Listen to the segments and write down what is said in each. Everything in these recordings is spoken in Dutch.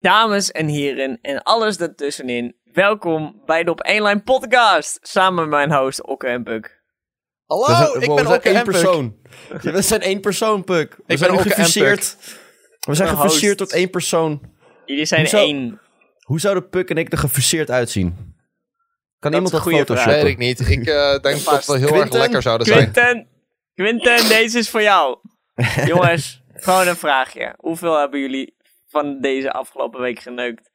dames en heren en alles daartussenin. Welkom bij de Op 1 Lijn podcast. Samen met mijn host Okke en Puk. Hallo, zijn- ik wow, ben we zijn Okke één en Puk. persoon. Ja, we zijn één persoon, Puk. We ben zijn Okke en gefuseerd. We zijn gefuseerd tot één persoon. Jullie zijn Hoezo? één. Hoe zouden Puk en ik er gefuseerd uitzien? Kan iemand dat een goede photoshoppen? Weet ik niet. Ik eh, denk dat we heel erg lekker zouden zijn. Quinten, Quinten, deze is voor jou. Jongens, gewoon een vraagje. Hoeveel hebben jullie van deze afgelopen week geneukt?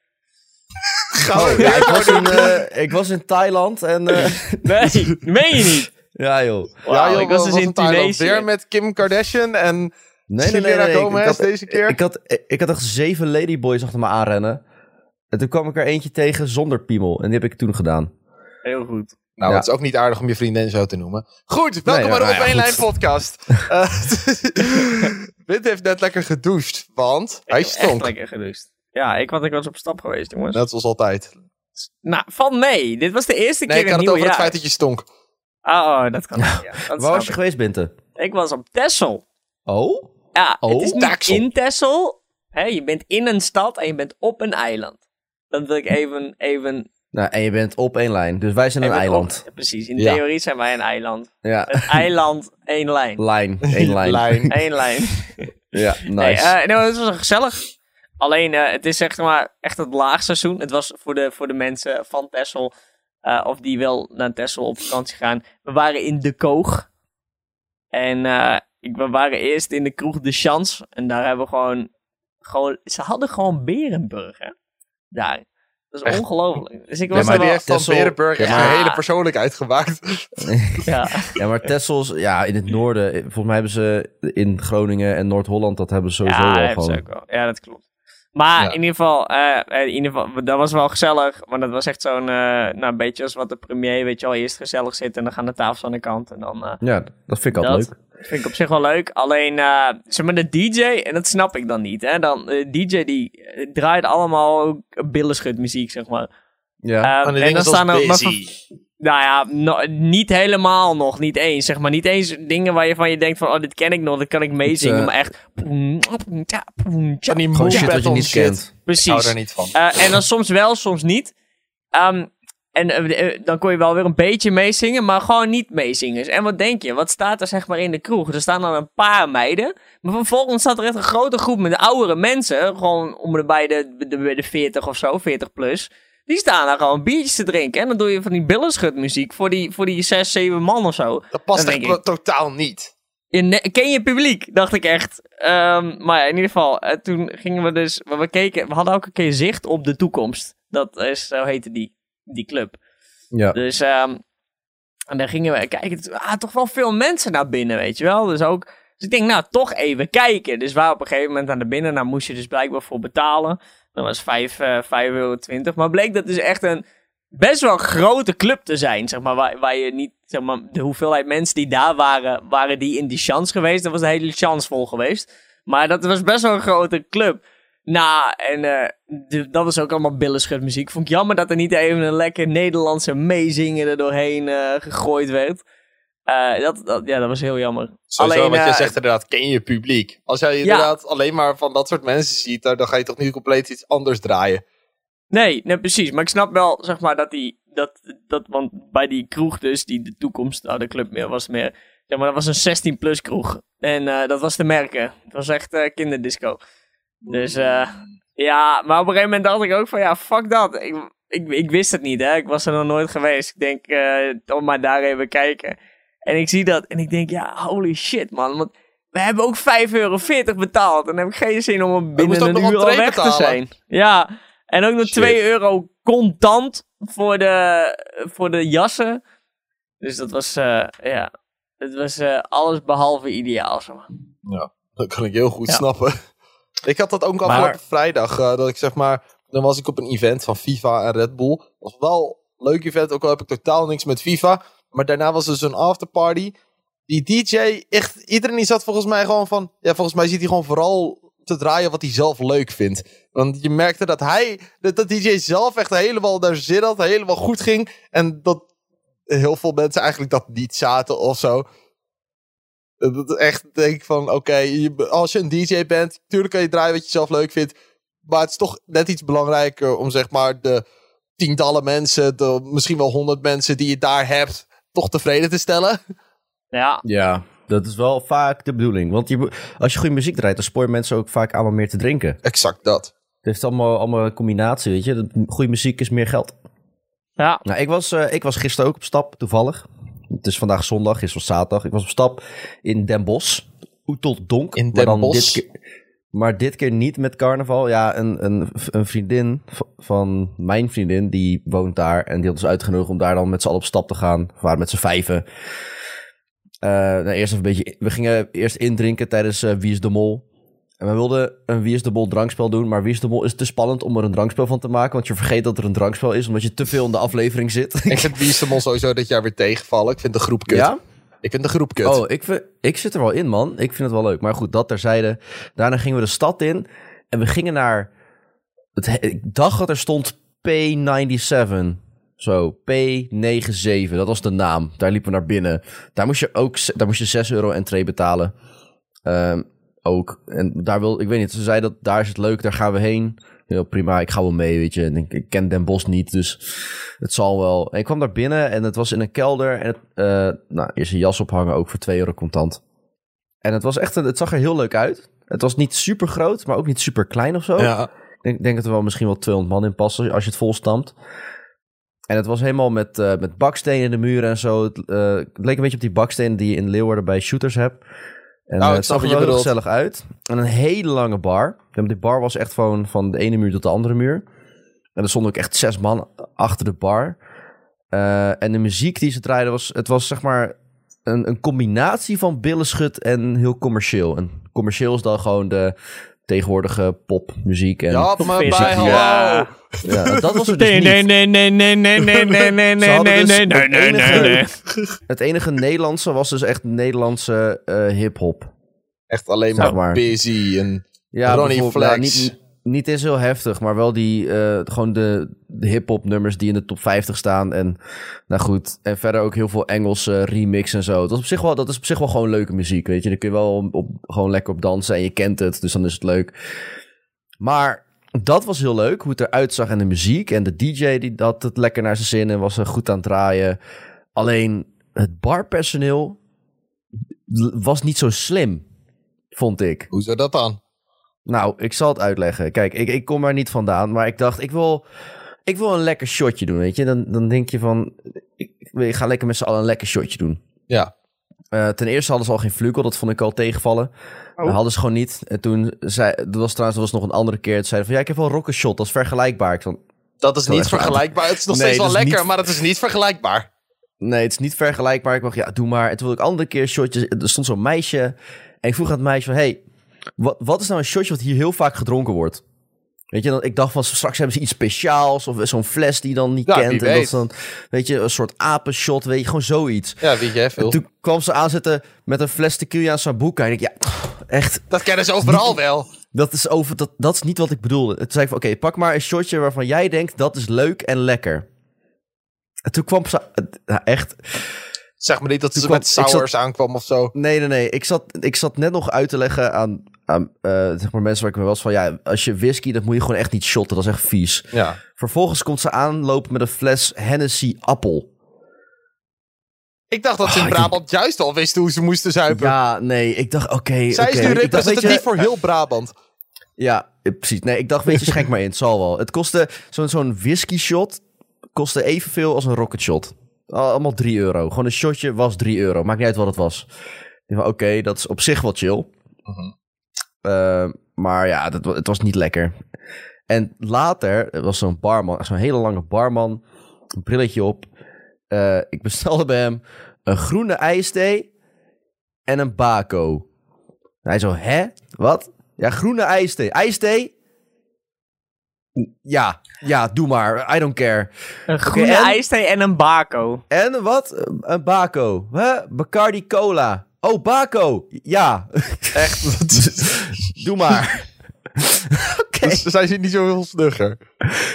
Gauw, Ja, ik, was in, eh, ik was in Thailand en... eh, Nee, meen je niet? ja, joh. Wauw, joh, ik was dus wat in een Thailand. Tunesië. Weer met Kim Kardashian en Nee, nee, nee. Ik- Gomez ik had, deze keer. Ik had, ik had echt zeven ladyboys achter me aanrennen. En toen kwam ik er eentje tegen zonder piemel. En die heb ik toen gedaan. Heel goed. Nou, Ja. het is ook niet aardig om je vriendin zo te noemen. Goed, welkom Nee, bij de Op nou ja, 1 Lijn podcast. Eh, Wit heeft net lekker gedoucht, want hij Echt stonk. lekker gedust. Ja, ik, want ik was op stap geweest, jongens. Net zoals altijd. Nou, van mee. Dit was de eerste Nee, keer ik had in het over het feit dat je stonk. Oh, oh, dat kan ja. Waar was je ik. geweest, Binte? Ik was op Texel. Oh? Ja, Oh, het is niet Texel. in Texel. Hè, je bent in een stad en je bent op een eiland. Dat wil ik even... even Nou, en je bent op één lijn. Dus wij zijn een eiland. op- ja, precies, in Ja. theorie zijn wij een eiland. Ja, Een eiland, één lijn. lijn. Één lijn. Lijn. Eén lijn. Ja, nice. Nee, eh, nee, het was gezellig. Alleen, eh, het is zeg maar echt het laagseizoen. Het was voor de, voor de mensen van Texel, eh, of die wel naar Texel op vakantie gaan. We waren in De Koog. En eh, ik, we waren eerst in de kroeg De Chance. En daar hebben we gewoon, gewoon... Ze hadden gewoon Berenburg, hè? Daar. Dat is ongelooflijk. Dus ik was maar er Maar die heeft van Texel- Berenburg echt Ja. een hele persoonlijkheid gemaakt. Ja. Ja, maar Tessels, ja, in het noorden. Volgens mij hebben ze in Groningen en Noord-Holland, dat hebben ze sowieso ja, wel gewoon. ook wel. Ja, dat klopt. Maar Ja. in ieder geval, eh, in ieder geval, dat was wel gezellig. Maar dat was echt zo'n, eh, nou, een beetje als wat de premier, weet je wel, eerst gezellig zit en dan gaan de tafels aan de kant. En dan, eh, Ja, dat vind ik altijd dat leuk. Vind ik op zich wel leuk. Alleen, eh, zeg maar, de DJ, en dat snap ik dan niet, hè. Dan, de DJ die eh, draait allemaal ook billenschutmuziek, zeg maar. Ja. Eh, die en dan staan er, nou ja, no- niet helemaal nog, niet eens, zeg maar. Niet eens dingen waar je van je denkt van, oh, dit ken ik nog, dit kan ik meezingen. eh, maar echt... Van die shit wat je niet shit. kent. Ik hou Precies. er niet van. Eh, en dan soms wel, soms niet. Ehm, en eh, eh, dan kon je wel weer een beetje meezingen, maar gewoon niet meezingen. En wat denk je? Wat staat er zeg maar in de kroeg? Er staan dan een paar meiden. Maar vervolgens staat er echt een grote groep met oudere mensen. Gewoon om de bij de, de, de, de 40 of zo, 40 plus. Die staan daar gewoon biertjes te drinken. En dan doe je van die billenschutmuziek voor die, voor die 6, 7 man of zo. Dat past echt ik- totaal niet. Je ne- ken je publiek, dacht ik echt. Ehm, maar ja, in ieder geval, eh, toen gingen we dus, we, we keken, we hadden ook een keer zicht op de toekomst. Dat is, zo heette die, die club. Ja. Dus, ehm, en daar gingen we kijken. Ah, toch wel veel mensen naar binnen, weet je wel. Dus ook, dus ik denk, nou, toch even kijken. Dus waar op een gegeven moment aan de binnen, daar moest je dus blijkbaar voor betalen. Dat was 5, eh 5,20 euro. Maar bleek dat dus echt een best wel grote club te zijn, zeg maar. Waar, waar je niet, zeg maar, de hoeveelheid mensen die daar waren, waren die in die chance geweest. Dan was de hele chance vol geweest. Maar dat was best wel een grote club. Nou, en eh, de- dat was ook allemaal billenschutmuziek. Vond ik jammer dat er niet even een lekker Nederlandse meezingen er doorheen eh, gegooid werd. Eh, dat, dat, ja, dat was heel jammer. Sowieso Alleen, wat je zegt inderdaad, ken je publiek. Als jij inderdaad alleen maar van dat soort mensen ziet, dan ga je toch niet compleet iets anders draaien. Nee, nee, precies. Maar ik snap wel, zeg maar, dat die... Dat, dat, want bij die kroeg dus, die de toekomst, nou, de club meer, was meer... Zeg maar, dat was een 16-plus kroeg. En dat was te merken. Het was echt kinderdisco. Dus, eh ja, maar op een gegeven moment dacht ik ook van, ja, fuck dat. Ik, ik, ik wist het niet, hè. Ik was er nog nooit geweest. Ik denk, eh om maar daar even kijken. En ik zie dat en ik denk, ja, holy shit, man. Want we hebben ook 5,40 euro betaald. En dan heb ik geen zin om binnen een uur al weg te zijn. Ja, en ook nog Shit. 2 euro contant voor de, voor de jassen. Dus dat was, eh, ja, het was eh, alles behalve ideaal, zeg maar. Dat kan ik heel goed Ja. snappen. Ik had dat ook Maar- afgelopen vrijdag. eh, dat ik zeg maar, dan was ik op een event van FIFA en Red Bull. was wel een leuk event, ook al heb ik totaal niks met FIFA. Maar daarna was er zo'n afterparty. Die DJ, echt, iedereen die zat volgens mij gewoon van... Ja, volgens mij zit hij gewoon vooral te draaien wat hij zelf leuk vindt. Want je merkte dat hij, dat, dat DJ zelf echt helemaal naar zin had, helemaal goed ging. En dat heel veel mensen eigenlijk dat niet zaten of zo. Dat is echt denk ik van, oké, als je een DJ bent, tuurlijk kan je draaien wat je zelf leuk vindt. Maar het is toch net iets belangrijker om zeg maar de tientallen mensen, de misschien wel honderd mensen die je daar hebt, toch tevreden te stellen. Ja, Ja, dat is wel vaak de bedoeling. Want je, als je goede muziek draait, dan spoor je mensen ook vaak aan om meer te drinken. Exact dat. Het heeft allemaal, allemaal een combinatie, weet je. Dat- Goede muziek is meer geld. ja. Nou, ik was, eh, ik was gisteren ook op stap, toevallig. Het is vandaag zondag, gisteren was zaterdag. Ik was op stap in Den Bosch. Oeteldonk. In maar Den dan Bosch? Dit keer, maar dit keer niet met carnaval. Ja, een, een, een vriendin van mijn vriendin, die woont daar. En die had ons uitgenodigd om daar dan met z'n allen op stap te gaan. We waren met z'n vijven. Eh, nou, eerst even een beetje, we gingen eerst indrinken tijdens eh, Wie is de Mol. En we wilden een Wie is de drankspel doen. Maar Wie is de Mol is te spannend om er een drankspel van te maken. Want je vergeet dat er een drankspel is, omdat je te veel in de aflevering zit. Ik vind Wie is de Mol sowieso dit jaar weer tegenvallen. Ik vind de groep kut. Ja? Ik vind de groep kut. Oh, ik, vind, ik zit er wel in, man. Ik vind het wel leuk. Maar goed, dat terzijde. Daarna gingen we de stad in. En we gingen naar... Het, he- ik dacht dat er stond P97. Zo, P97. Dat was de naam. Daar liepen we naar binnen. Daar moest je ook daar moest je 6 euro entree betalen. Ehm, ook. En daar wil... Ik weet niet, ze zei dat daar is het leuk. Daar gaan we heen. Heel prima, ik ga wel mee, weet je. En ik, ik ken Den Bosch niet, dus het zal wel. En ik kwam daar binnen en het was in een kelder. En het, eh, nou, eerst een jas ophangen, ook voor 2 euro contant. En het was echt, een, het zag er heel leuk uit. Het was niet super groot, maar ook niet super klein of zo. Ja. Ik denk, denk dat er wel misschien wel 200 man in passen als je het vol stamt. En het was helemaal met, eh, met bakstenen in de muren en zo. Het, eh, het leek een beetje op die bakstenen die je in Leeuwarden bij shooters hebt. En Nou, eh, het snap zag er wel heel gezellig uit. En een hele lange bar. Die bar was echt gewoon van de ene muur tot de andere muur. En er stonden ook echt zes man achter de bar. Eh, en de muziek die ze draaiden was... Het was zeg maar een, een combinatie van billenschut en heel commercieel. En commercieel is dan gewoon de tegenwoordige popmuziek. En, Ja, maar bij, hallo. Ja. ja, dat was er dus Nee, niet. nee, nee, nee, nee, nee, nee, nee, nee, Ze nee, nee, dus nee, nee, het nee, nee, enige- nee. Het enige Nederlandse was dus echt Nederlandse eh hip-hop. Echt alleen Zeg maar, maar. busy en Ja, Ronnie Flex. ja, niet, niet eens heel heftig, maar wel die, eh, gewoon de, de hip-hop nummers die in de top 50 staan. En nou goed, en verder ook heel veel Engelse remix en zo. Dat is op zich wel, dat is op zich wel gewoon leuke muziek, weet je. Daar kun je wel op, gewoon lekker op dansen en je kent het, dus dan is het leuk. Maar dat was heel leuk, hoe het eruit zag en de muziek. En de DJ die had het lekker naar zijn zin en was er goed aan het draaien. Alleen het barpersoneel was niet zo slim, vond ik. Hoe zou dat dan? Nou, ik zal het uitleggen. Kijk, ik, ik kom er niet vandaan, maar ik dacht, ik wil, ik wil een lekker shotje doen, weet je. Dan, dan denk je van, ik, ik ga lekker met z'n allen een lekker shotje doen. Ja. Eh, ten eerste hadden ze al geen vlugel, dat vond ik al tegenvallen. Dat hadden ze gewoon niet. En toen zei, dat was trouwens dat was nog een andere keer. Toen zeiden van, ja, ik heb wel een rocket shot, dat is vergelijkbaar. Ik van, Dat is niet vergelijkbaar. Het is nog Nee, steeds wel lekker, niet- maar het is niet vergelijkbaar. nee, het is niet vergelijkbaar. Ik dacht, ja, doe maar. En toen wilde ik andere keer shotjes. Er stond zo'n meisje. En ik vroeg aan het meisje van, hey, wat, wat is nou een shotje wat hier heel vaak gedronken wordt? Weet je, dan, ik dacht van straks hebben ze iets speciaals of zo'n fles die je dan niet Ja, wie kent. En dat is dan, weet je, een soort apenshot, weet je, gewoon zoiets. Ja, weet jij veel. Toen kwam ze aanzetten met een fles tequila en sambuca. En ik, ja, echt, Dat kennen ze overal wel. dat is, over, dat, dat is niet wat ik bedoelde. Toen zei ik van, oké, pak maar een shotje waarvan jij denkt dat is leuk en lekker. En toen kwam ze, echt, Zeg maar niet dat ze kwam- met zat- sours aankwam of zo. Nee, nee, nee. Ik zat, ik zat net nog uit te leggen aan, aan eh, zeg maar mensen waar ik me was van... Ja, als je whisky, dat moet je gewoon echt niet shotten. Dat is echt vies. Ja. Vervolgens komt ze aanlopen met een fles Hennessy appel. Ik dacht dat ze in Ah, ik- Brabant juist al wisten hoe ze moesten zuipen. Ja, nee. Ik dacht, oké. Zij is nu representatief je- voor heel Brabant. Ja, eh, precies. Nee, ik dacht, weet je, schenk maar in. Het zal wel. Het kostte, zo'n zo'n whisky shot kostte evenveel als een rocket shot. Al- Allemaal 3 euro. Gewoon een shotje was 3 euro. Maakt niet uit wat het was. Oké, dat is op zich wel chill. Mhm. Eh, maar ja, dat, het was niet lekker. En later er was zo'n barman, zo'n hele lange barman, een brilletje op. Eh, ik bestelde bij hem een groene ijsthee en een bako. Hij zo, hè? Wat? Ja, groene ijsthee. Ijsthee? Ja, ja, doe maar. I don't care. Een groene en? ijsthee en een bako. En wat? Een bako. Huh? Bacardi Cola. Oh, bako. Ja. Echt. doe maar. Oké. Dus zijn ze niet zo heel snugger.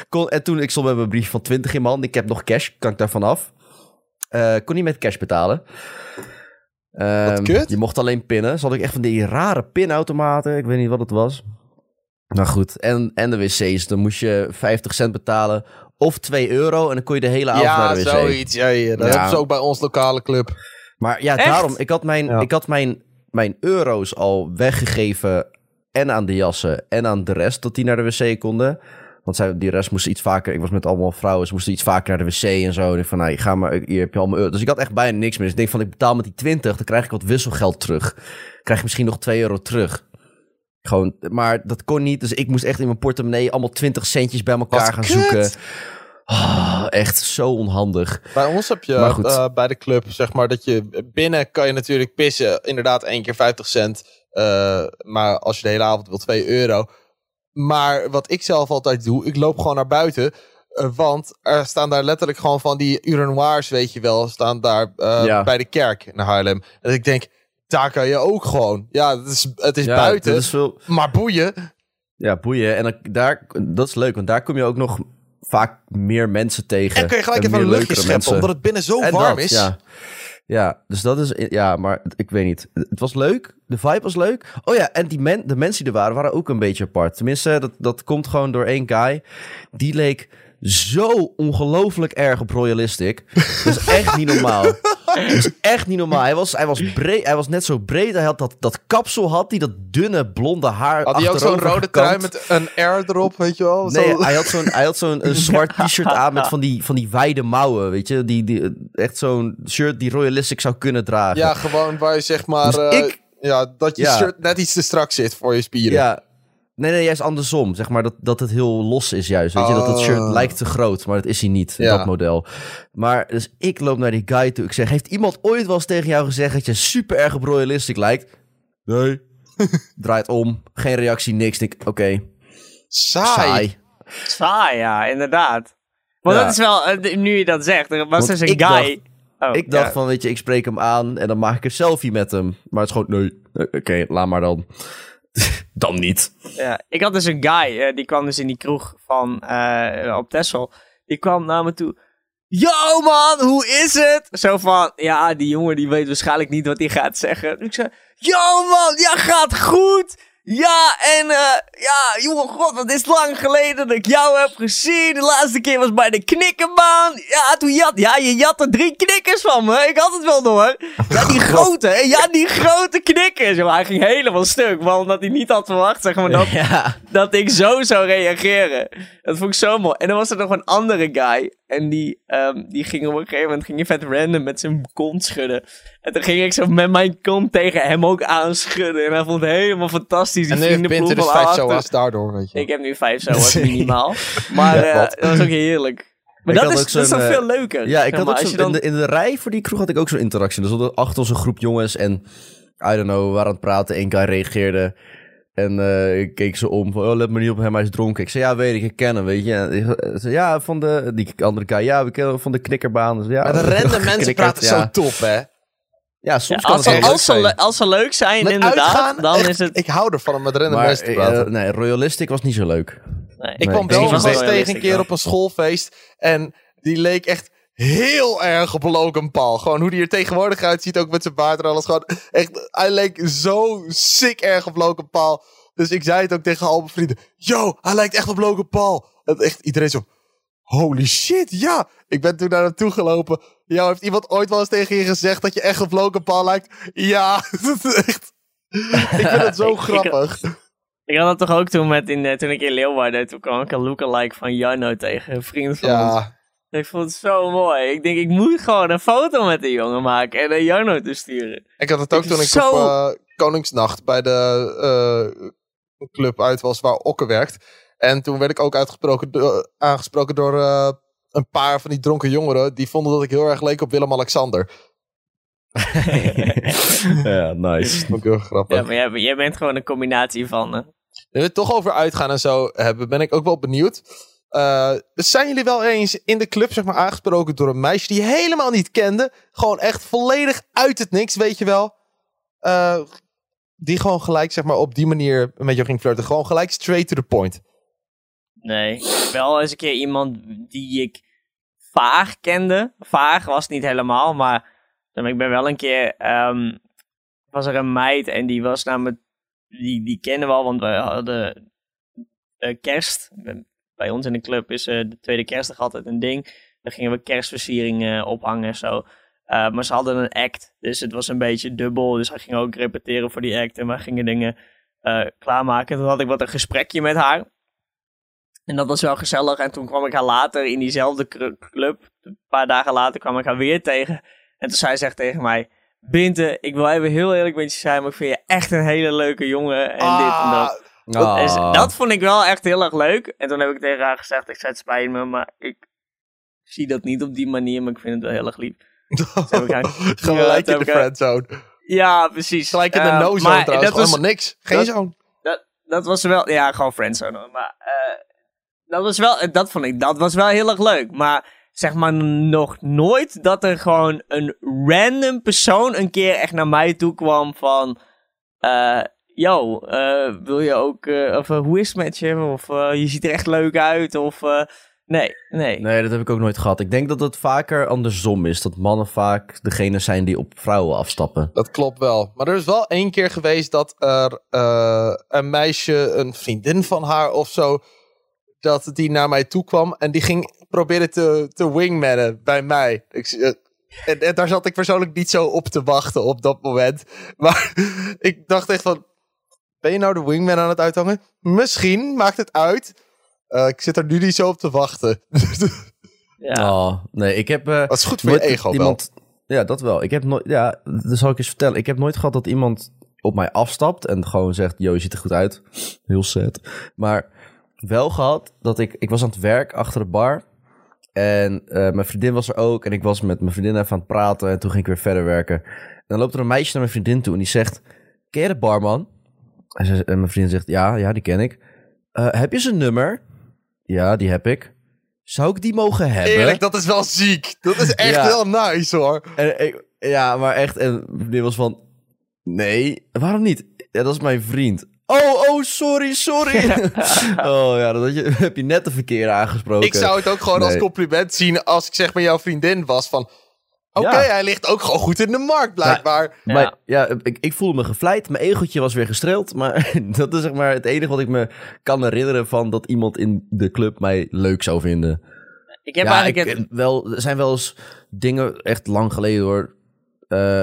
Kon, en toen, ik stond met mijn brief van 20 in man. Ik heb nog cash, kan ik daarvan af. Eh, kon niet met cash betalen. Ehm, Wat kut. Je mocht alleen pinnen. Zat ik echt van die rare pinautomaten. Ik weet niet wat het was. Nou goed, en, en de wc's. Dan moest je 50 cent betalen of 2 euro en dan kon je de hele avond naar Ja, de wc. zoiets. Ja, ja. Dat hebben ze ook bij ons lokale club. Maar ja, Echt? daarom, ik had, mijn, Ja. ik had mijn, mijn euro's al weggegeven en aan de jassen en aan de rest, dat die naar de wc konden. Want zij, die rest moest iets vaker, ik was met allemaal vrouwen, ze moesten iets vaker naar de wc en zo. En ik van, nou, ga maar, hier heb je al mijn euro. Dus ik had echt bijna niks meer. Dus ik denk van, ik betaal met die 20, dan krijg ik wat wisselgeld terug. Krijg je misschien nog 2 euro terug. Gewoon, maar dat kon niet, dus ik moest echt in mijn portemonnee allemaal 20 centjes bij elkaar Wat gaan kut. zoeken. Ah, echt zo onhandig. Bij ons heb je Maar goed. eh, bij de club, zeg maar, dat je binnen kan je natuurlijk pissen. Inderdaad, één keer 50 cent. Eh, maar als je de hele avond wil, 2 euro. Maar wat ik zelf altijd doe, ik loop gewoon naar buiten. eh, want er staan daar letterlijk gewoon van die urinoirs, weet je wel, staan daar Ja. bij de kerk in Haarlem. En ik denk, daar kan je ook gewoon. Ja, het is, het is Ja, buiten, is maar boeien. Ja, boeien. En dan, daar, dat is leuk, want daar kom je ook nog vaak meer mensen tegen. En kun je gelijk even een luchtje scheppen, mensen. omdat het binnen zo En warm dat, is. Ja. ja, dus dat is... Ja, maar ik weet niet. Het was leuk. De vibe was leuk. Oh ja, en die men, de mensen die er waren, waren ook een beetje apart. Tenminste, dat, dat komt gewoon door één guy. Die leek zo ongelooflijk erg op Royalistic. Dat is echt niet normaal. Dat is echt niet normaal. Hij was, hij was, breed, hij was net zo breed. Hij had dat, dat kapsel, had hij dat dunne blonde haar Had hij ook zo'n rode trui met een air erop, weet je wel? Nee, Zo- hij had zo'n hij had zo'n zwart t-shirt aan met van die, van die wijde mouwen, weet je? Die, die, echt zo'n shirt die Royalistic zou kunnen dragen. Ja, gewoon waar je zeg maar... Dus eh, ik- ja, dat je Ja. shirt net iets te strak zit voor je spieren. Ja. Nee, nee, juist andersom. Zeg maar dat, dat het heel los is juist. Weet je, dat het shirt Oh. lijkt te groot, maar dat is hij niet, Ja. dat model. Maar dus ik loop naar die guy toe. Ik zeg, heeft iemand ooit wel eens tegen jou gezegd dat je super erg op Royalistic lijkt? Nee. Draait om. Geen reactie, niks. Ik, Oké, Saai. saai. Saai, ja, inderdaad. Ja. dat is wel, eh, nu je dat zegt, er was Want dus een ik guy... Oh, ik dacht ja. van, weet je, ik spreek hem aan en dan maak ik een selfie met hem. Maar het is gewoon, nee, oké, laat maar dan. dan niet. Ja, ik had dus een guy, eh, die kwam dus in die kroeg van, eh, op Texel. Die kwam naar me toe. Yo man, hoe is het? Zo van, ja, die jongen die weet waarschijnlijk niet wat hij gaat zeggen. Ik zei, yo man, ja gaat goed. Ja, en eh, ja, jongen, god, wat is lang geleden dat ik jou heb gezien. De laatste keer was bij de knikkerbaan. Ja, toen jat, ja, je jat er drie knikkers van me. Ik had het wel door. Ja, die grote? Ja, die grote knikkers. Maar hij ging helemaal stuk, want omdat hij niet had verwacht, zeg maar, dat, Ja. dat ik zo zou reageren. Dat vond ik zo mooi. En dan was er nog een andere guy. En die, ehm, die ging op een gegeven moment ging je vet random met zijn kont schudden. En toen ging ik zo met mijn kont tegen hem ook aanschudden. En hij vond het helemaal fantastisch. Die En nu heeft dus vijf zoa's daardoor, weet je. Ik heb nu vijf zo's minimaal. Maar Ja, eh, dat was ook heerlijk. Maar Ik dat is, dat is toch eh, veel leuker. Ja, ik had maar, ook zo, dan... in, de, in de rij voor die kroeg had ik ook zo'n interactie. Dus hadden achter ons een groep jongens en, I don't know, we waren aan het praten. Eén guy reageerde en eh, ik keek ze om van, oh, let me niet op hem, hij is dronken. Ik zei, ja, weet ik, ik ken hem, weet je. En ik zei, ja, van de, die andere guy, ja, we kennen hem van de knikkerbaan. Dus, ja, Maar de random mensen praten ja. zo top, hè? Ja, soms Ja, kan als, het ze, wel leuk als, ze, zijn. le- als ze leuk zijn, Met inderdaad, uitgaan, dan echt, is het... Ik hou ervan om met random Maar mensen te eh, praten. nee, Royalistic was niet zo leuk. Nee. ik nee, kwam eens tegen een keer wel. op een schoolfeest. En die leek echt heel erg op Logan Paul. Gewoon hoe die er tegenwoordig uitziet, ook met zijn baard en alles. Gewoon echt, hij leek zo sick erg op Logan Paul. Dus ik zei het ook tegen al mijn vrienden. Yo, hij lijkt echt op Logan Paul. Dat echt iedereen zo... Holy shit, ja. Ik ben toen naar hem toe gelopen. Yo, heeft iemand ooit wel eens tegen je gezegd dat je echt op Logan Paul lijkt? Ja, dat is echt... Ik vind het zo Ik- grappig. Ik had dat toch ook toen, met in, eh, toen ik in Leeuwarden, toen kwam ik een lookalike van Jarno tegen, een vriend van ons. Ik vond het zo mooi. Ik denk, ik moet gewoon een foto met die jongen maken en naar Jarno te sturen. Ik had het ook Ik toen ik zo- op eh, Koningsnacht bij de eh, club uit was waar Okke werkt. En toen werd ik ook uitgesproken do- aangesproken door eh, een paar van die dronken jongeren. Die vonden dat ik heel erg leek op Willem-Alexander. ja, nice. Dat vond ik heel grappig. Ja, maar jij, jij bent gewoon een combinatie van... Nu we het toch over uitgaan en zo hebben, ben ik ook wel benieuwd. Eh, zijn jullie wel eens in de club zeg maar, aangesproken door een meisje die je helemaal niet kende? Gewoon echt volledig uit het niks, weet je wel? Eh, die gewoon gelijk zeg maar, op die manier met jou ging flirten. Gewoon gelijk straight to the point. Nee, wel eens een keer iemand die ik vaag kende. Vaag was niet helemaal, maar, ik ben wel een keer... ehm, was er een meid en die was namelijk... Die, die kennen we al, want we hadden eh, kerst. Bij ons in de club is eh, de tweede kerstdag altijd een ding. Dan gingen we kerstversieringen ophangen en zo. Eh, maar ze hadden een act, dus het was een beetje dubbel. Dus hij ging ook repeteren voor die act en we gingen dingen eh, klaarmaken. Toen had ik wat een gesprekje met haar. En dat was wel gezellig. En toen kwam ik haar later in diezelfde club. Een paar dagen later kwam ik haar weer tegen. En toen zei ze tegen mij... Binte, ik wil even heel eerlijk met je zijn, maar ik vind je echt een hele leuke jongen. En dit en dat. Ze- dat vond ik wel echt heel erg leuk. En toen heb ik tegen haar gezegd, ik zei het spijt me, maar ik zie dat niet op die manier, maar ik vind het wel heel erg lief. Gelijk in de friendzone. Ja, precies. Gelijk in de Eh, no-zone maar trouwens. Dat was, Helemaal niks. Geen dat- zone. dat, dat was wel, ja, gewoon friendzone. Maar eh, dat was wel, dat vond ik, dat was wel heel erg leuk. Maar zeg maar nog nooit dat er gewoon een random persoon een keer echt naar mij toe kwam van... eh yo, eh, wil je ook, eh, of eh, hoe is het met je? Of je ziet er echt leuk uit, of... eh, nee, nee. Nee, dat heb ik ook nooit gehad. Ik denk dat het vaker andersom is. Dat mannen vaak degene zijn die op vrouwen afstappen. Dat klopt wel. Maar er is wel één keer geweest dat er eh, een meisje, een vriendin van haar of zo, dat die naar mij toe kwam en die ging proberen te, te wingmannen bij mij. Ik, en daar zat ik persoonlijk niet zo op te wachten op dat moment. Maar ik dacht echt van, ben je nou de wingman aan het uithangen? Misschien, maakt het uit. Eh, ik zit er nu niet zo op te wachten. Ja. Oh, nee, ik heb... eh, Dat is goed voor je ego wel. iemand, Ja, dat wel. Ik heb nooit... Ja, dat zal ik eens vertellen. Ik heb nooit gehad dat iemand op mij afstapt en gewoon zegt... Yo, je ziet er goed uit. Heel sad. Maar wel gehad dat ik... Ik was aan het werk achter de bar. En eh, mijn vriendin was er ook. En ik was met mijn vriendin even aan het praten. En toen ging ik weer verder werken. En dan loopt er een meisje naar mijn vriendin toe. En die zegt... Ken je de barman? En, ze, en mijn vriendin zegt... Ja, ja, die ken ik. "Eh, heb je zijn nummer? Ja, die heb ik. Zou ik die mogen hebben? Eerlijk, dat is wel ziek. Dat is echt Ja. wel nice hoor. En ik, ja, maar echt. En die was van. Nee, waarom niet? Ja, dat is mijn vriend. Oh, oh, sorry, sorry. oh ja, dat je, heb je net de verkeerde aangesproken. Ik zou het ook gewoon als compliment zien als ik zeg maar jouw vriendin was van... Oké, Ja. hij ligt ook gewoon goed in de markt blijkbaar. Maar ja, ik, ik voelde me gevleid. Mijn egeltje was weer gestreeld. Maar dat is zeg maar het enige wat ik me kan herinneren van dat iemand in de club mij leuk zou vinden. Ik heb ja, eigenlijk ik, het- wel, er zijn wel eens dingen echt lang geleden hoor. Eh,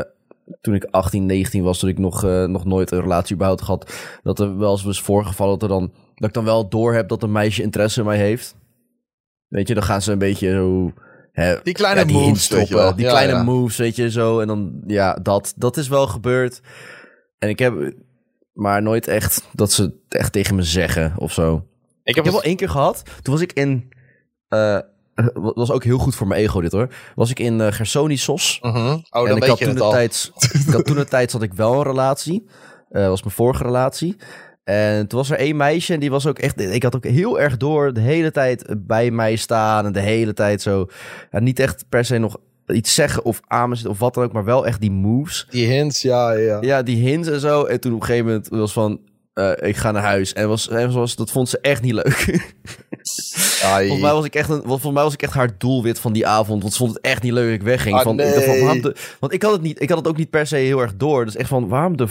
toen ik 18, 19 was, toen ik nog, eh, nog nooit een relatie überhaupt had. Dat er wel eens was voorgevallen dat, er dan, dat ik dan wel door heb dat een meisje interesse in mij heeft. Weet je, dan gaan ze een beetje zo... Hè, Die kleine ja, die moves, weet je wel. Die Ja, kleine ja. moves, weet je, zo. En dan, ja, dat, dat is wel gebeurd. En ik heb... Maar nooit echt dat ze het echt tegen me zeggen of zo. Ik Ik heb wel één keer gehad. Toen was ik in. eh wa- was ook heel goed voor mijn ego, dit hoor. Was ik in eh Gersonisos. Mhm. Oh, en dan ik weet had je toen het de al. tijd. ik had toen de tijd zat ik wel een relatie. Eh was mijn vorige relatie. En toen was er één meisje en die was ook echt. Ik had ook heel erg door de hele tijd bij mij staan. En de hele tijd zo. Niet echt per se nog iets zeggen of aan me zitten of wat dan ook. Maar wel echt die moves. Die hints, ja, ja. Ja, die hints en zo. En toen op een gegeven moment was van. eh, ik ga naar huis. En was, en was, dat vond ze echt niet leuk. Volgens mij, was ik echt een, volgens mij was ik echt haar doelwit van die avond. Want ze vond het echt niet leuk dat ik wegging. Ah, van, de, want ik had, het niet, ik had het ook niet per se heel erg door. Dus echt van, waarom de...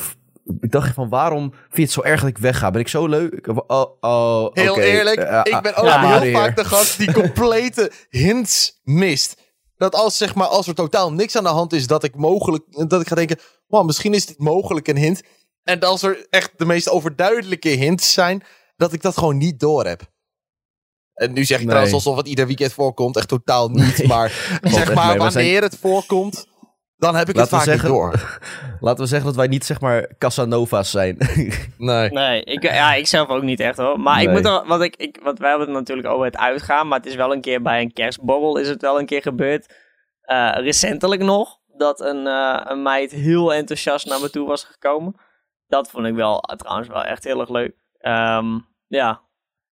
Ik dacht van, waarom vind je het zo erg dat ik wegga? Ben ik zo leuk? Oh, oh, Heel eerlijk, Eh, ik ben ook ja, heel vaak de gast die complete hints mist. Dat als, zeg maar, als er totaal niks aan de hand is, dat ik mogelijk, dat ik ga denken, man, misschien is dit mogelijk een hint. En als er echt de meest overduidelijke hints zijn, dat ik dat gewoon niet door heb. En nu zeg ik Nee. trouwens alsof het ieder weekend voorkomt, echt totaal niet. Nee, maar zeg maar, zijn- wanneer het voorkomt, dan heb ik Laten het vaak zeggen- niet door. Laten we zeggen dat wij niet, zeg maar, Casanova's zijn. Nee. Nee, ik, ja, ik zelf ook niet echt hoor. Maar ik moet er, wat ik, ik, wat wij hebben het natuurlijk over het uitgaan, maar het is wel een keer bij een kerstborrel is het wel een keer gebeurd. Eh, recentelijk nog, dat een, eh, een meid heel enthousiast naar me toe was gekomen. Dat vond ik wel eh, trouwens wel echt heel erg leuk. Ehm, ja,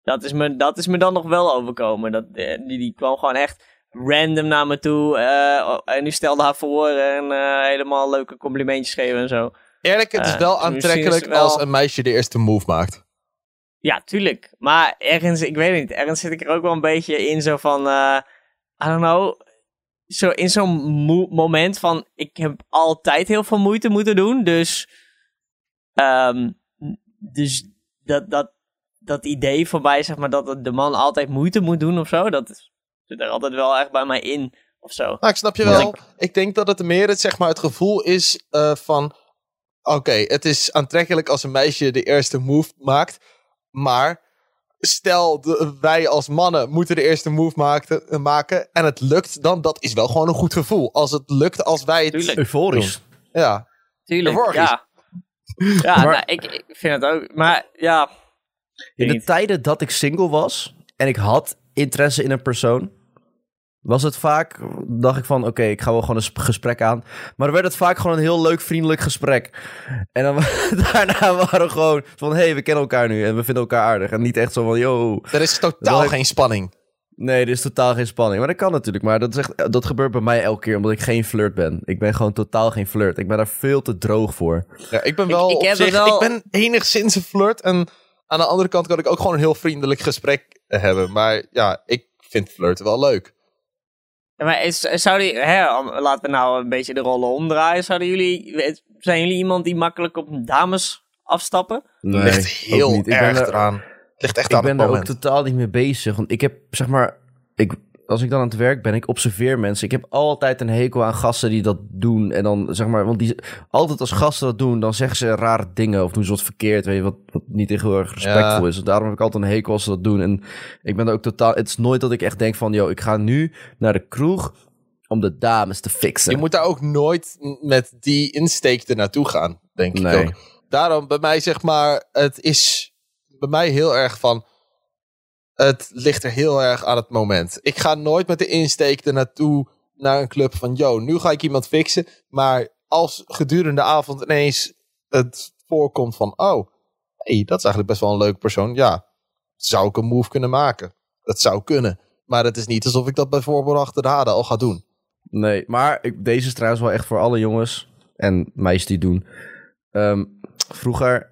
dat is, me, dat is me dan nog wel overkomen. Dat, die, die kwam gewoon echt random naar me toe. eh, en die stelde haar voor en eh, helemaal leuke complimentjes geven en zo. Eerlijk, het is Eh, wel is het aantrekkelijk wel- als een meisje de eerste move maakt. Ja, tuurlijk. Maar ergens, ik weet het niet, ergens zit ik er ook wel een beetje in zo van, I don't know, zo in zo'n mo- moment van, ik heb altijd heel veel moeite moeten doen, dus, ehm, dus dat, dat, dat idee voorbij, zeg maar, dat de man altijd moeite moet doen of zo. Dat is- zit er altijd wel echt bij mij in of zo. Nou, ik snap je Want wel. Ik denk dat het meer het, zeg maar, het gevoel is eh, van... Oké, het is aantrekkelijk als een meisje de eerste move maakt. Maar stel, de- wij als mannen moeten de eerste move maakte- maken. En het lukt dan, dat is wel gewoon een goed gevoel. Als het lukt, als wij het... Tuurlijk. Euforisch. Ja, Tuurlijk, ja. Ja, Maar- nou, ik, ik vind het ook. Maar ja, In de tijden dat ik single was en ik had interesse in een persoon, was het vaak, dacht ik van, oké, ik ga wel gewoon een sp- gesprek aan. Maar dan werd het vaak gewoon een heel leuk, vriendelijk gesprek. En dan daarna waren we gewoon van, hé, hey, we kennen elkaar nu en we vinden elkaar aardig. En niet echt zo van, yo, er is totaal geen spanning. nee, er is totaal geen spanning. Maar dat kan natuurlijk, maar dat, is echt, dat gebeurt bij mij elke keer, omdat ik geen flirt ben. Ik ben gewoon totaal geen flirt. Ik ben daar veel te droog voor. Ja, ik ben Ik- wel ik op heb zich, het wel- ik ben enigszins een flirt. En aan de andere kant kan ik ook gewoon een heel vriendelijk gesprek hebben. Maar ja, ik vind flirten wel leuk. Ja, Maar is, zou die, hè, laten we nou een beetje de rollen omdraaien. Zouden jullie, zijn jullie iemand die makkelijk op dames afstappen? Nee, ligt heel niet. Ik ben erg er- eraan. Het ligt echt ik aan ben daar ook totaal niet mee bezig. Want ik heb, zeg maar, ik, als ik dan aan het werk ben, ik observeer mensen. Ik heb altijd een hekel aan gasten die dat doen. En dan, zeg maar, want die, altijd als gasten dat doen, dan zeggen ze rare dingen of doen ze wat verkeerd, weet je, wat, wat niet heel erg respectvol Ja. is. Dus daarom heb ik altijd een hekel als ze dat doen. En ik ben er ook totaal, het is nooit dat ik echt denk van, yo, ik ga nu naar de kroeg om de dames te fixen. Je moet daar ook nooit met die insteek er naartoe gaan, denk Nee. ik ook. Daarom bij mij zeg maar, het is bij mij heel erg van, het ligt er heel erg aan het moment. Ik ga nooit met de insteek er naartoe naar een club van, yo, nu ga ik iemand fixen. Maar als gedurende de avond ineens het voorkomt van, oh, hey, dat is eigenlijk best wel een leuke persoon. Ja, zou ik een move kunnen maken? Dat zou kunnen. Maar het is niet alsof ik dat bijvoorbeeld achter de haren al ga doen. Nee, maar ik, deze is trouwens wel echt voor alle jongens en meisjes die doen. Ehm, vroeger,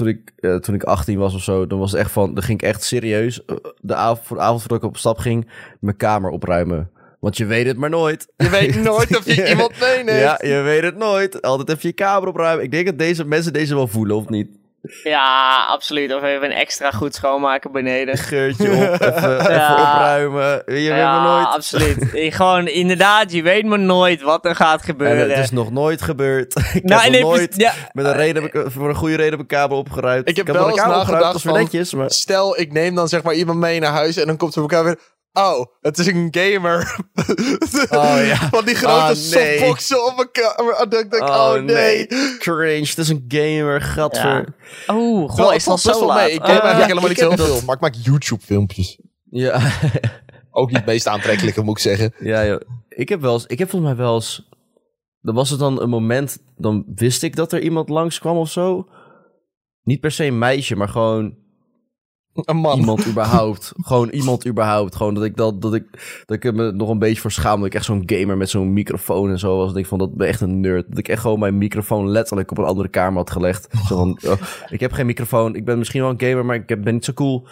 toen ik, eh, toen ik 18 was of zo, dan was het echt van, dan ging ik echt serieus eh, de avond, voor de avond voordat ik op stap ging, mijn kamer opruimen. Want je weet het maar nooit. Je weet nooit of je iemand meeneemt. Ja, je weet het nooit. Altijd even je kamer opruimen. Ik denk dat deze mensen deze wel voelen, of niet? Ja, absoluut. Of even een extra goed schoonmaken beneden. Geurtje op, even, even Ja. opruimen. Je weet maar ja, nooit. absoluut. Eh, Gewoon, inderdaad, je weet maar nooit wat er gaat En gebeuren. het is nog nooit gebeurd. ik nou, heb nee, nog nooit... ja, Met een reden heb ik, voor een goede reden heb ik kamer opgeruimd. Ik heb wel eens nagedacht van- netjes, maar... Stel, ik neem dan zeg maar iemand mee naar huis en dan komt ze op elkaar weer. Oh, het is een gamer. Oh, ja. Van die grote Ah, nee. softboxen op elkaar. Dan denk ik, oh, nee. Cringe, het is een gamer, gadver. Terwijl goh, is best zo laat? mee. Ik game Eh, eigenlijk ja, helemaal niet ik heel dat- veel. Maar ik maak YouTube filmpjes. Ja, Ook niet het meest aantrekkelijke, moet ik zeggen. ja, joh. Ik heb wel eens, ik heb volgens mij wel eens... Dan was het dan een moment, dan wist ik dat er iemand langskwam of zo. Niet per se een meisje, maar gewoon Een man. iemand überhaupt. Gewoon iemand überhaupt. Gewoon dat ik, dat, dat ik, dat ik me nog een beetje voor schaam. Dat ik echt zo'n gamer met zo'n microfoon en zo was. Dat ik van, dat ben echt een nerd. Dat ik echt gewoon mijn microfoon letterlijk op een andere kamer had gelegd. Zo van, oh, ik heb geen microfoon. Ik ben misschien wel een gamer, maar ik heb- ben niet zo cool.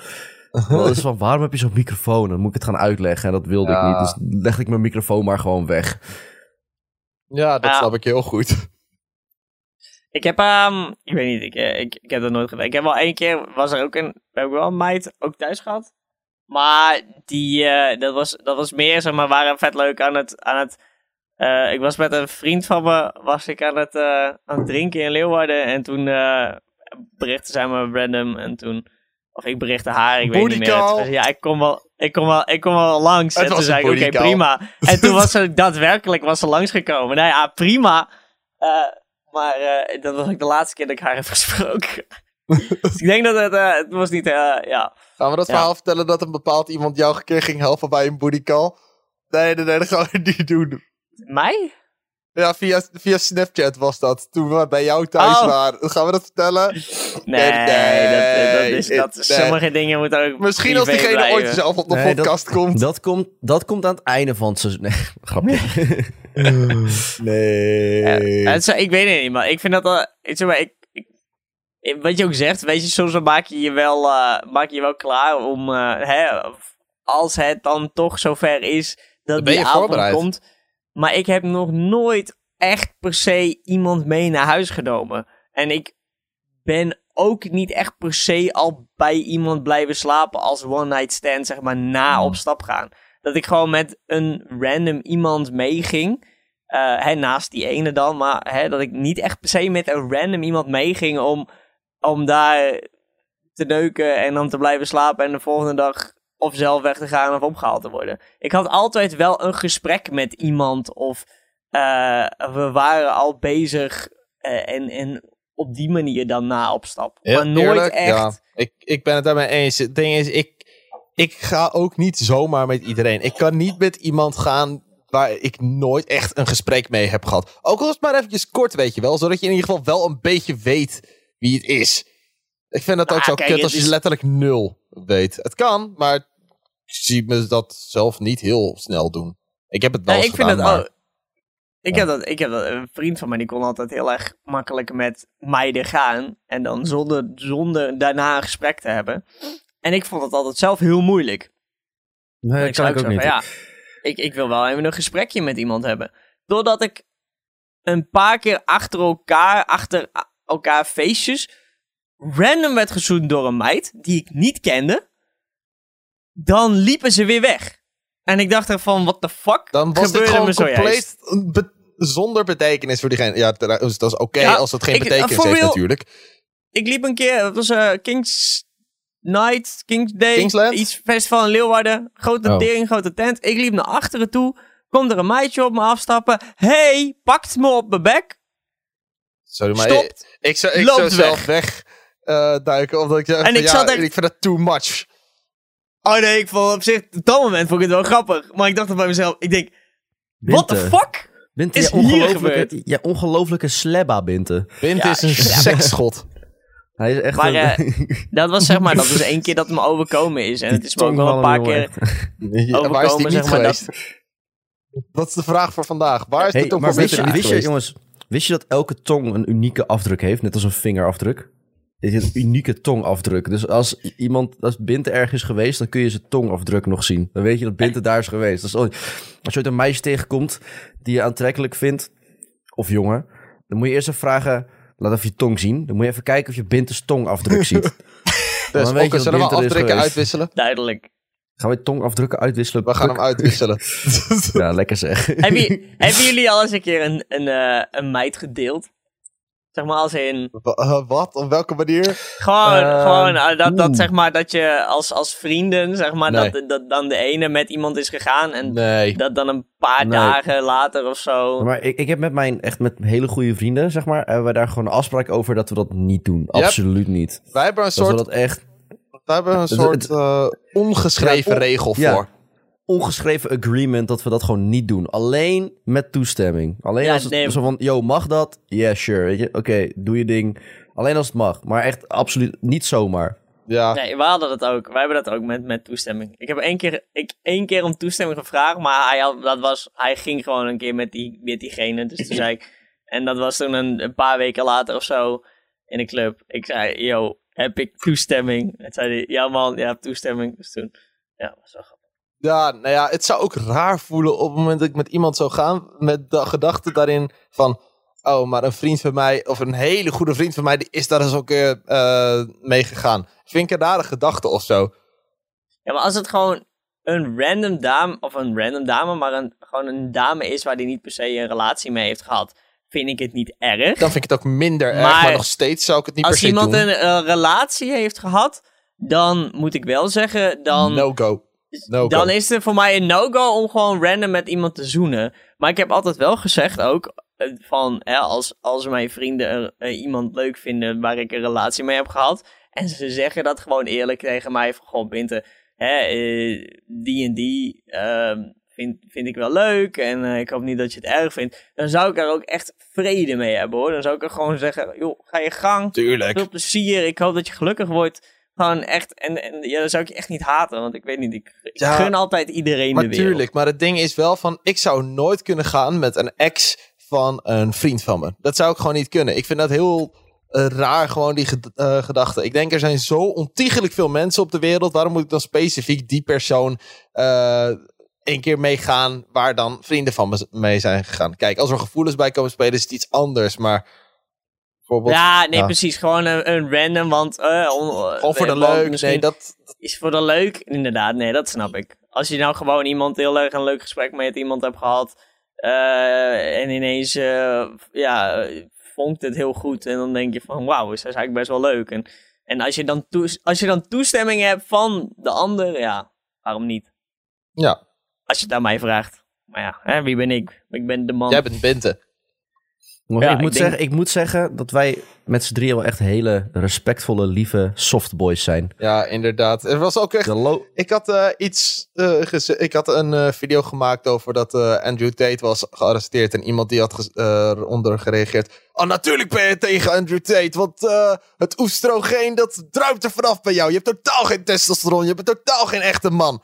Dat is van, waarom heb je zo'n microfoon? Dan moet ik het gaan uitleggen. En dat wilde Ja. ik niet. Dus legde ik mijn microfoon maar gewoon weg. Ja, dat Ja. snap ik heel goed. Ik heb, ehm, ik weet niet, ik, eh, ik, ik heb dat nooit gedaan. Ik heb wel één keer, was er ook een, heb ik wel een meid ook thuis gehad. Maar die, eh, dat, was, dat was meer, zeg maar, waren vet leuk aan het, aan het eh, ik was met een vriend van me, was ik aan het, aan het drinken in Leeuwarden. En toen berichtte zij me random en toen, of ik berichtte haar, ik weet niet meer. Ja, ik kom wel, ik kom wel, ik kom wel langs. Het en toen zei ik, oké, prima. En toen was ze daadwerkelijk was ze langsgekomen. Nou ja, prima. Maar eh, dat was ook de laatste keer dat ik haar heb gesproken. dus ik denk dat het, eh, het was niet, eh, ja. Gaan we dat Ja. verhaal vertellen dat een bepaald iemand jou een keer ging helpen bij een booty call? Nee, nee, nee, dat gaan we niet doen. Mij? Ja, via, via Snapchat was dat. Toen we bij jou thuis Oh. waren. Gaan we dat vertellen? Nee, Nee, dat, dat is, dat, nee. sommige dingen moeten ook Misschien als diegene ooit zelf op de Nee, dat- podcast komt. Dat komt, dat komt aan het einde van het seizoen. Nee, grapje. Nee. Ja, het ik weet het niet, maar ik vind dat wel... Ik, zeg maar, ik, wat je ook zegt, weet je, soms dan maak je je wel, eh, maak je je wel klaar om... eh, hè, als het dan toch zover is dat Dan ben die je avond voorbereid. komt. Maar ik heb nog nooit echt per se iemand mee naar huis genomen. En ik ben ook niet echt per se al bij iemand blijven slapen als one night stand, zeg maar, na Hmm. op stap gaan. Dat ik gewoon met een random iemand meeging. eh, hè, naast die ene dan, maar hè, dat ik niet echt per se met een random iemand meeging om, om daar te neuken en dan te blijven slapen en de volgende dag of zelf weg te gaan of opgehaald te worden. Ik had altijd wel een gesprek met iemand of eh, we waren al bezig eh, en, en op die manier dan na op stap. Maar nooit eerlijk, echt. Ja, ik, ik ben het daarmee eens. Het ding is, ik, ik ga ook niet zomaar met iedereen. Ik kan niet met iemand gaan waar ik nooit echt een gesprek mee heb gehad. Ook al is het maar eventjes kort, weet je wel. Zodat je in ieder geval wel een beetje weet wie het is. Ik vind dat ook Ah, zo kijk, kut als je is- letterlijk nul weet. Het kan, maar ik zie me dat zelf niet heel snel doen. Ik heb het wel Nee, eens ik vind gedaan, het. Ik, Ja. heb dat, ik heb dat, een vriend van mij die kon altijd heel erg makkelijk met meiden gaan. En dan zonder, zonder daarna een gesprek te hebben. En ik vond het altijd zelf heel moeilijk. Nee, ik kan zou ik ook zo niet. van, ja, ik, ik wil wel even een gesprekje met iemand hebben. Doordat ik een paar keer achter elkaar, achter elkaar feestjes, random werd gezoend door een meid die ik niet kende. Dan liepen ze weer weg. En ik dacht er van, what the fuck Dan was dit gebeurde gewoon me zojuist? compleet be- zonder betekenis voor diegene. Ja, dat is, dat is oké Ja, als het geen ik- betekenis heeft real- natuurlijk. Ik liep een keer, het was eh, Kings Night, Kings Day, Kingsland? iets festival in Leeuwarden. Grote Oh. tering, grote tent. Ik liep naar achteren toe. Komt er een meidje op me afstappen. Hey, pakt me op mijn bek. Sorry, maar Stopt. ik, ik zou, ik Loopt zou zelf weg. Eh, duiken. Omdat ik, En van, ik ja, zat echt- ik vind dat too much. Oh nee, ik vond op zich, op dat moment vond ik het wel grappig. Maar ik dacht bij mezelf, ik denk, what the Binte. fuck? Binte, is ongelofelijke, ja, ongelofelijke slebba, Binte. Ja, is een ja. seksschot. Hij is echt Maar, een... eh, Dat was zeg maar, dat is één keer dat het me overkomen is. En het is me ook wel een paar keer... is die Overkomen, niet zeg maar, geweest? Dat is de vraag voor vandaag. Waar is Hey, de tong maar van wist je, niet wist je, geweest? jongens, wist je dat elke tong een unieke afdruk heeft? Net als een vingerafdruk. Dit is een unieke tongafdruk. Dus als iemand, als Binte ergens is geweest, dan kun je zijn tongafdruk nog zien. Dan weet je dat Binte daar is geweest. Dus als je ooit een meisje tegenkomt die je aantrekkelijk vindt, of jongen, dan moet je eerst even vragen, laat even je tong zien. Dan moet je even kijken of je Binte's tongafdruk ziet. Dus dan weet je ook, dat zullen we afdrukken uitwisselen? Duidelijk. Gaan we je tongafdrukken uitwisselen? We gaan hem uitwisselen. Ja, lekker zeg. Heb je, hebben jullie al eens een keer een, een, eh, een meid gedeeld? Zeg maar als in... Eh, Wat? Op welke manier? Gewoon, Ehm, gewoon eh, dat, dat zeg maar dat je als, als vrienden, zeg maar, Nee. dat, dat dan de ene met iemand is gegaan en Nee. dat dan een paar Nee. dagen later of zo. Maar ik, ik heb met mijn, echt met hele goede vrienden, zeg maar, hebben we daar gewoon een afspraak over dat we dat niet doen. Absoluut niet. Wij hebben een Dat we soort, dat echt wij hebben een soort eh, ongeschreven Ja, on- regel ja. Ongeschreven agreement dat we dat gewoon niet doen. Alleen met toestemming. Alleen Ja, als het nee. zo van, yo, mag dat? Yeah, sure. Weet je, oké, doe je ding. Alleen als het mag. Maar echt absoluut niet zomaar. Ja. Nee, we hadden dat ook. Wij hebben dat ook met, met toestemming. Ik heb één keer, ik, één keer om toestemming gevraagd, maar hij, had, dat was, hij ging gewoon een keer met, die, met diegene. Dus toen zei ik, en dat was toen een, een paar weken later of zo in een club. Ik zei, yo, heb ik toestemming? En zei hij, ja man, je hebt toestemming. Dus toen, ja, was wel grappig. Ja, nou ja, het zou ook raar voelen op het moment dat ik met iemand zou gaan. Met de gedachte daarin van. Oh, maar een vriend van mij, of een hele goede vriend van mij, die is daar eens ook uh, mee gegaan. Vind ik een rare gedachte of zo. Ja, maar als het gewoon een random dame, of een random dame, maar een, gewoon een dame is waar die niet per se een relatie mee heeft gehad, vind ik het niet erg. Dan vind ik het ook minder erg, Maar nog steeds zou ik het niet per Als se iemand doen. een eh, relatie heeft gehad, dan moet ik wel zeggen, dan, No go. No go. dan is het voor mij een no-go om gewoon random met iemand te zoenen. Maar ik heb altijd wel gezegd ook, eh, van hè, als, als mijn vrienden er, eh, iemand leuk vinden waar ik een relatie mee heb gehad, en ze zeggen dat gewoon eerlijk tegen mij, van goh, Binte, hè, eh, die en die ehm, vind, vind ik wel leuk en ik hoop niet dat je het erg vindt, dan zou ik er ook echt vrede mee hebben hoor. Dan zou ik er gewoon zeggen, joh, ga je gang, Tuurlijk. veel plezier. Ik hoop dat je gelukkig wordt. Gewoon echt. En, en ja, dan zou ik je echt niet haten. Want ik weet niet. Ik, ik Ja, gun altijd iedereen Maar de wereld. tuurlijk, maar het ding is wel van, ik zou nooit kunnen gaan met een ex van een vriend van me. Dat zou ik gewoon niet kunnen. Ik vind dat heel eh, raar, gewoon die ged- eh, gedachte. Ik denk, er zijn zo ontiegelijk veel mensen op de wereld. Waarom moet ik dan specifiek die persoon eh een keer meegaan waar dan vrienden van me mee zijn gegaan? Kijk, als er gevoelens bij komen spelen, is het iets anders. Maar Bijvoorbeeld. Ja, nee, Ja. precies. Gewoon een, een random, want... eh, on- Gewoon voor de eh, want leuk. misschien Nee, dat, Is voor de leuk, inderdaad. Nee, dat snap ik. Als je nou gewoon iemand heel erg een leuk gesprek met iemand hebt gehad... eh, en ineens, ja, vonkt het heel goed. En dan denk je van, wauw, is dat eigenlijk best wel leuk. En, en als, je dan als je dan toestemming hebt van de ander, ja, waarom niet? ja, Als je het aan mij vraagt. Maar ja, hè, wie ben ik? Ik ben de man. jij bent Bente. Ja, ik, moet ik denk- zeggen, ik moet zeggen dat wij met z'n drieën wel echt hele respectvolle, lieve softboys zijn. Ja, inderdaad. Er was ook echt Ik had eh, iets eh, Ik had een eh, video gemaakt over dat eh, Andrew Tate was gearresteerd. En iemand die had ge- eh, eronder gereageerd. Oh, natuurlijk ben je tegen Andrew Tate. Want eh, het oestrogeen dat druipt er vanaf bij jou. Je hebt totaal geen testosteron. Je bent totaal geen echte man.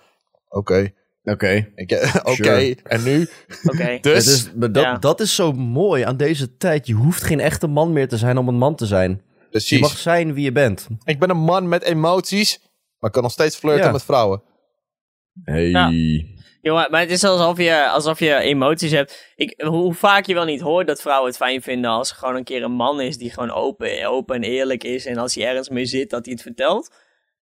Oké. Oké. Oké. Sure. En nu? Oké. Dus. Het is, maar dat, Ja. dat is zo mooi aan deze tijd. Je hoeft geen echte man meer te zijn om een man te zijn. Je precies. mag zijn wie je bent. Ik ben een man met emoties. Maar ik kan nog steeds flirten Ja. met vrouwen. Hey. Ja. Jongen, maar het is alsof je, alsof je emoties hebt. Ik, hoe vaak je wel niet hoort dat vrouwen het fijn vinden als er gewoon een keer een man is die gewoon open, open en eerlijk is. En als hij ergens mee zit, dat hij het vertelt.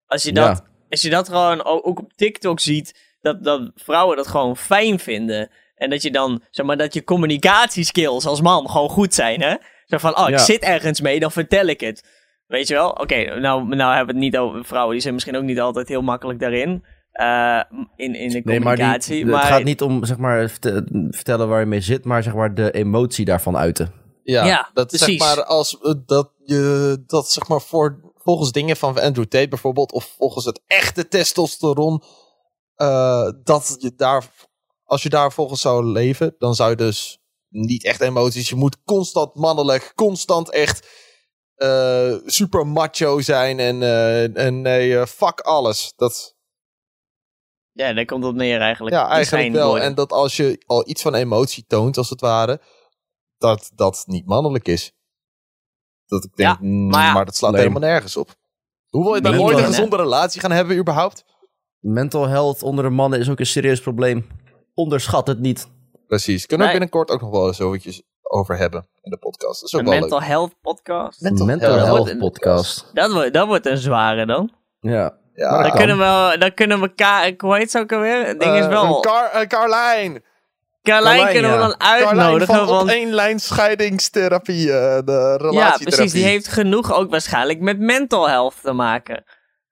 Als je dat, Ja. als je dat gewoon ook op TikTok ziet, dat, dat vrouwen dat gewoon fijn vinden. En dat je dan, zeg maar, dat je communicatieskills als man gewoon goed zijn, hè? Zo van, oh, ik Ja. zit ergens mee, dan vertel ik het. Weet je wel? Oké, nou, nou hebben we het niet over vrouwen, die zijn misschien ook niet altijd heel makkelijk daarin. eh, in, in de Nee, maar, communicatie. die, maar het gaat niet om zeg maar, verte- vertellen waar je mee zit, maar zeg maar de emotie daarvan uiten. Ja, Ja, dat zeg precies. maar als eh, dat je dat zeg maar voor volgens dingen van Andrew Tate bijvoorbeeld of volgens het echte testosteron eh, dat je daar als je daar volgens zou leven, dan zou je dus niet echt emoties. Je moet constant mannelijk, constant echt eh, super macho zijn en eh, en nee, eh, fuck alles. Dat Ja, daar komt het neer eigenlijk. ja, eigenlijk wel. En dat als je al iets van emotie toont, als het ware, dat dat niet mannelijk is. Dat ik denk, Ja, mm, maar dat slaat Nee. helemaal nergens op. Hoe wil je dan ooit een gezonde relatie gaan hebben überhaupt? Mental health onder de mannen is ook een serieus probleem. Onderschat het niet. Precies. Kunnen we Nee. binnenkort ook nog wel eens eventjes over hebben in de podcast. Dat is ook een wel mental leuk. health podcast. Mental Mental, health health podcast. Dat wordt, dat wordt een zware dan. Ja. Ja. Dan kan. kunnen we, dan kunnen we, Ka hoe heet ze ook alweer? Het ding is Eh, wel, een Car eh, Carlijn. Carlijn Carlijn, kunnen we ja. dan Carlijn uitnodigen. van op want, één lijn scheidingstherapie. eh, de relatietherapie. ja, precies. Die heeft genoeg ook waarschijnlijk met mental health te maken.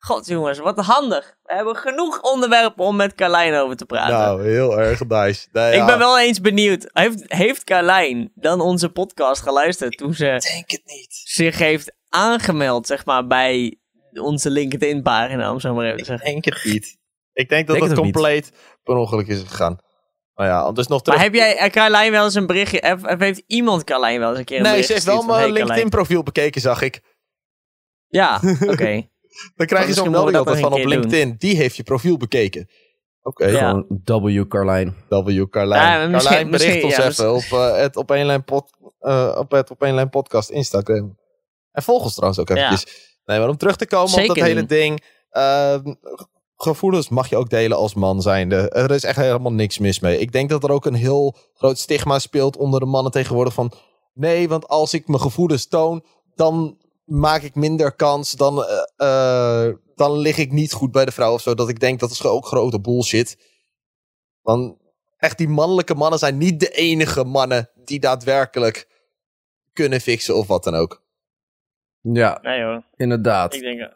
God jongens, wat handig. We hebben genoeg onderwerpen om met Carlijn over te praten. Nou, heel erg nice. Nee, Ik ja. ben wel eens benieuwd. Heeft, heeft Carlijn dan onze podcast geluisterd toen ze Ik denk het niet. zich heeft aangemeld, zeg maar, bij onze LinkedIn-pagina, om zo maar even te Ik zeggen. denk het niet. Ik denk dat Denk het niet. compleet per ongeluk is gegaan. Maar ja, dus nog terug. Maar heb jij eh, Carlijn wel eens een berichtje, of, of heeft iemand Carlijn wel eens een keer een nee, bericht ze heeft wel mijn hey, Carlijn. LinkedIn-profiel bekeken, zag ik. Ja, oké. Dan krijg je zo'n melding altijd van een op doen. LinkedIn. Die heeft je profiel bekeken. Oké. Ja. Gewoon W. Carlijn. W. Carlijn. Ja, Carlijn, bericht ons ja, even op, eh, het op één lijn pod, eh, op het op één lijn podcast Instagram. En volg ons trouwens ook Ja. eventjes. Nee, maar om terug te komen op dat hele ding. ehm, gevoelens mag je ook delen als man zijnde. Er is echt helemaal niks mis mee. Ik denk dat er ook een heel groot stigma speelt onder de mannen tegenwoordig van... Nee, want als ik mijn gevoelens toon, dan maak ik minder kans. Dan, eh, eh, dan lig ik niet goed bij de vrouw of zo. Dat ik denk dat is ook grote bullshit. Dan echt die mannelijke mannen zijn niet de enige mannen die daadwerkelijk kunnen fixen of wat dan ook. Ja, Nee hoor, inderdaad. ik denk... eh,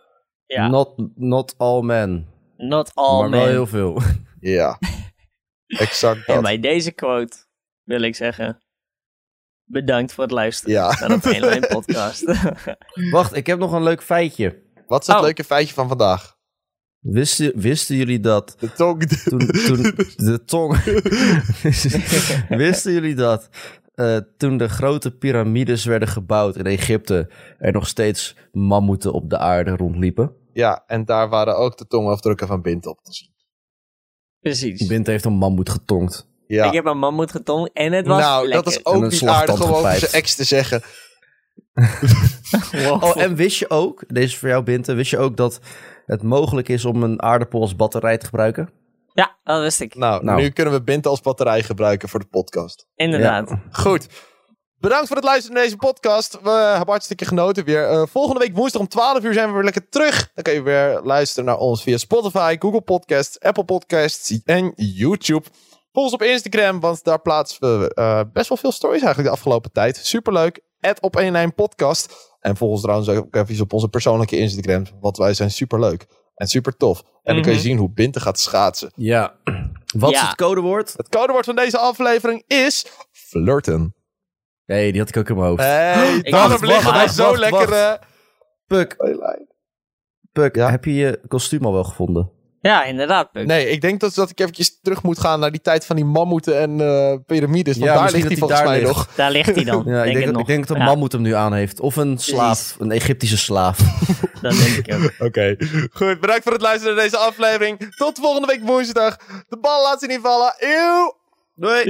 Ja, Not, not all men. not all maar wel heel veel. Ja, exact En bij deze quote wil ik zeggen... Bedankt voor het luisteren Ja. naar de Painline podcast. Wacht, ik heb nog een leuk feitje. Wat is het Oh. leuke feitje van vandaag? Wisten, wisten jullie dat De tong. toen, toen de tong... wisten jullie dat eh, toen de grote piramides werden gebouwd in Egypte... er nog steeds mammoeten op de aarde rondliepen? Ja, en daar waren ook de tongafdrukken van Bint op te zien. Precies. Bint heeft een mammoet getongd. Ja. Ik heb een mammoet getong en het was nou, lekker. dat is En ook niet aardig gewoon voor zijn ex te zeggen. Wow. Oh, en wist je ook, deze is voor jou Binte, wist je ook dat het mogelijk is om een aardappel als batterij te gebruiken? Ja, dat wist ik. Nou, Nou. nu kunnen we Bint als batterij gebruiken voor de podcast. Inderdaad. Ja. Goed. Bedankt voor het luisteren naar deze podcast. We hebben hartstikke genoten weer. Eh, volgende week woensdag om 12 uur zijn we weer lekker terug. Dan kun je weer luisteren naar ons via Spotify, Google Podcasts, Apple Podcasts en YouTube. Volg ons op Instagram, want daar plaatsen we eh, best wel veel stories eigenlijk de afgelopen tijd. Superleuk. At op 1 podcast. En volg ons trouwens ook even op onze persoonlijke Instagram, want wij zijn superleuk en super tof. En dan kun je Mhm. zien hoe Binte gaat schaatsen. Ja. Wat is het codewoord? Het codewoord van deze aflevering is flirten. Nee, die had ik ook in mijn hoofd. Hey, Ik- daarom liggen wij zo lekker... Puk, eh, Puk, Ja? heb je je kostuum al wel gevonden? Ja, inderdaad, Puk. Nee, ik denk dat, dat ik eventjes terug moet gaan naar die tijd van die mammoeten en eh piramides. Want Ja, daar ligt hij volgens mij nog. Daar ligt hij dan. Ja, ik, denk, het dat- nog. ik denk dat een Ja, mammoet hem nu aan heeft. Of een slaaf, een Egyptische slaaf. Dat denk ik ook. Oké, goed. Bedankt voor het luisteren naar deze aflevering. Tot volgende week woensdag. De bal laat ze niet vallen. Eeuw! Doei!